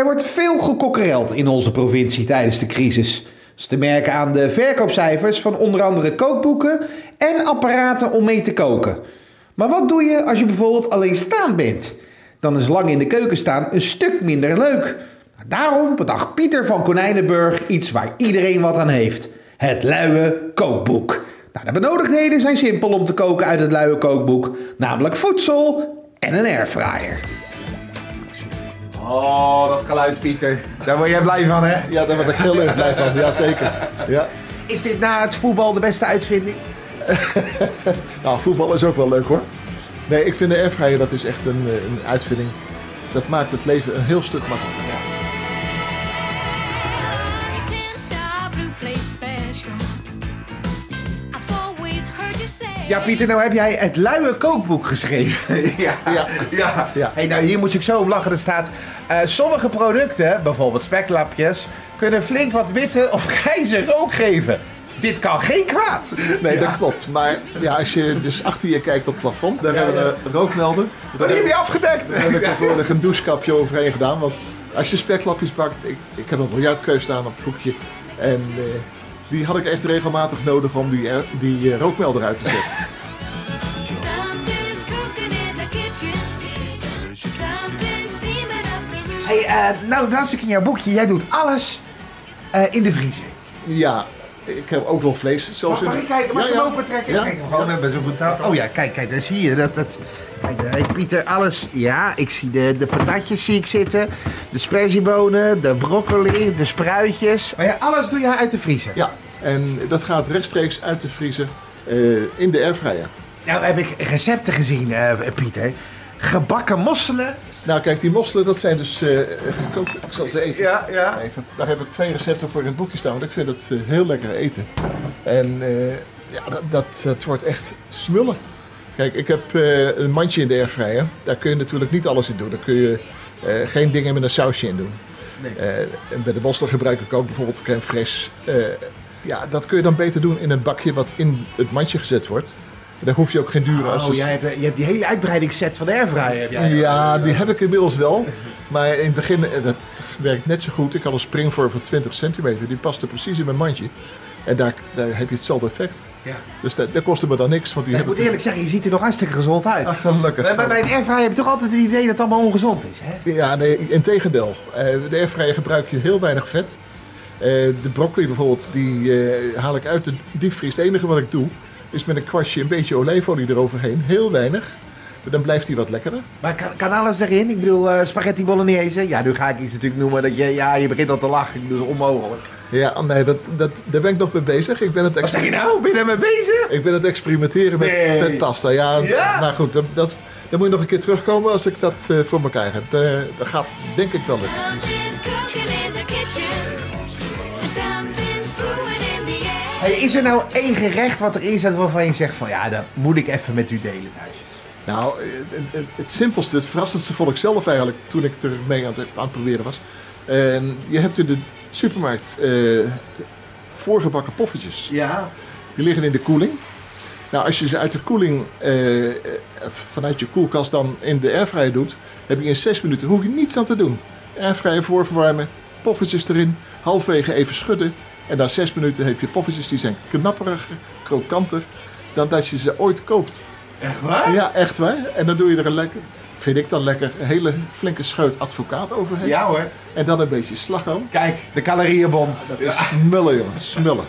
Er wordt veel gekokkereld in onze provincie tijdens de crisis. Dat is te merken aan de verkoopcijfers van onder andere kookboeken en apparaten om mee te koken. Maar wat doe je als je bijvoorbeeld alleen staan bent? Dan is lang in de keuken staan een stuk minder leuk. Daarom bedacht Pieter van Konijnenburg iets waar iedereen wat aan heeft: het luie kookboek. Nou, de benodigdheden zijn simpel om te koken uit het luie kookboek, namelijk voedsel en een airfryer. Oh, dat geluid, Pieter. Daar word jij blij van, hè? Ja, daar word ik heel erg blij van. Jazeker. Ja. Is dit na het voetbal de beste uitvinding? Nou, voetbal is ook wel leuk hoor. Nee, ik vind de airfryer dat is echt een, eh, een uitvinding. Dat maakt het leven een heel stuk makkelijker. Ja, Pieter, nou heb jij het luie kookboek geschreven. ja, Ja. ja. Ja. Hey, nou, hier moet ik zo om lachen. Er staat, eh, sommige producten, bijvoorbeeld speklapjes, kunnen flink wat witte of grijze rook geven. Dit kan geen kwaad. Nee, dat klopt. Maar ja, als je dus achter je kijkt op het plafond, daar Ja, hebben we een rookmelder. Maar die heb je afgedekt. Daar heb ik tegenwoordig een douchekapje overheen gedaan. Want als je speklapjes bakt, ik, ik heb een biljartkeus staan op het hoekje. En eh, die had ik echt regelmatig nodig om die, er- die eh, rookmelder uit te zetten. Hey, eh, nou, las ik in jouw boekje, jij doet alles eh, in de vriezer. Ja, ik heb ook wel vlees. Zelfs Mag, mag in- ik kijken? Mag Ja, ik hem ja. open trekken? Ja. Kijk hem gewoon met zo'n boetaal. Oh ja, kijk, kijk, daar zie je. Dat, dat, kijk, Pieter alles. Ja, ik zie de, de patatjes zie ik zitten. De sperziebonen, de broccoli, de spruitjes. Maar ja, alles doe je uit de vriezer. Ja, en dat gaat rechtstreeks uit de vriezer eh, in de airfryer. Nou heb ik recepten gezien, eh, Pieter. Gebakken mosselen. Nou kijk, die mosselen dat zijn dus eh, gekookt. Ik zal ze even, Ja, ja. even... Daar heb ik twee recepten voor in het boekje staan, want ik vind het eh, heel lekker eten. En ja, dat, dat, dat wordt echt smullen. Kijk, ik heb een mandje in de airfryer. Daar kun je natuurlijk niet alles in doen. Daar kun je geen dingen met een sausje in doen. Nee. En bij de mosselen gebruik ik ook bijvoorbeeld crème fraîche. Ja, dat kun je dan beter doen in een bakje wat in het mandje gezet wordt. Dan hoef je ook geen dure Oh, jij hebt, je hebt die hele uitbreidingsset van de airfryer. Heb jij. ja, die heb ik inmiddels wel. Maar in het begin, eh, dat werkt net zo goed. Ik had een springvorm van 20 centimeter. Die paste precies in mijn mandje. En daar, daar heb je hetzelfde effect. Ja. Dus dat, dat kostte me dan niks. Want die ik moet eerlijk zeggen, je ziet er nog hartstikke gezond uit. Ach, gelukkig. Maar bij bij een airfryer heb je toch altijd het idee dat het allemaal ongezond is, hè? Ja, nee, in tegendeel. Eh, de airfryer gebruik je heel weinig vet. Eh, de broccoli bijvoorbeeld, die eh, haal ik uit de diepvries. Het enige wat ik doe, is met een kwastje een beetje olijfolie eroverheen. Heel weinig. Maar dan blijft hij wat lekkerder. Maar kan, kan alles erin? Ik bedoel, eh, spaghetti bolognese. Ja, nu ga ik iets natuurlijk noemen dat je... Ja, je begint al te lachen. Dat is onmogelijk. Ja, nee, dat, dat, daar ben ik nog mee bezig. Ik ben het, Wat zeg je nou? Ben je ermee bezig? ik ben het experimenteren met, Nee. met pasta. Ja, Ja? maar goed, dat, dat, is- dan moet je nog een keer terugkomen als ik dat voor elkaar heb. Eh, dat gaat denk ik wel lukken. Hey, is er nou één gerecht wat erin staat waarvan je zegt van... Ja, dat moet ik even met u delen thuis. Nou, het, het, het simpelste, het verrassendste vond ik zelf eigenlijk toen ik er mee aan het, aan het proberen was. En je hebt in de supermarkt eh, voorgebakken poffertjes. Ja. Die liggen in de koeling. Nou, als je ze uit de koeling eh, eh, vanuit je koelkast dan in de airfryer doet, heb je in 6 minuten hoef je niets aan te doen. Airfryer voorverwarmen, poffertjes erin, halfwege even schudden. En na 6 minuten heb je poffertjes die zijn knapperiger, krokanter dan dat je ze ooit koopt. Echt waar? Ja, echt waar. En dan doe je er een lekker, vind ik dan lekker, een hele flinke scheut advocaat overheen. Ja hoor. En dan een beetje slagroom. Kijk, de calorieënbom. Dat is smullen, jongen. Smullen.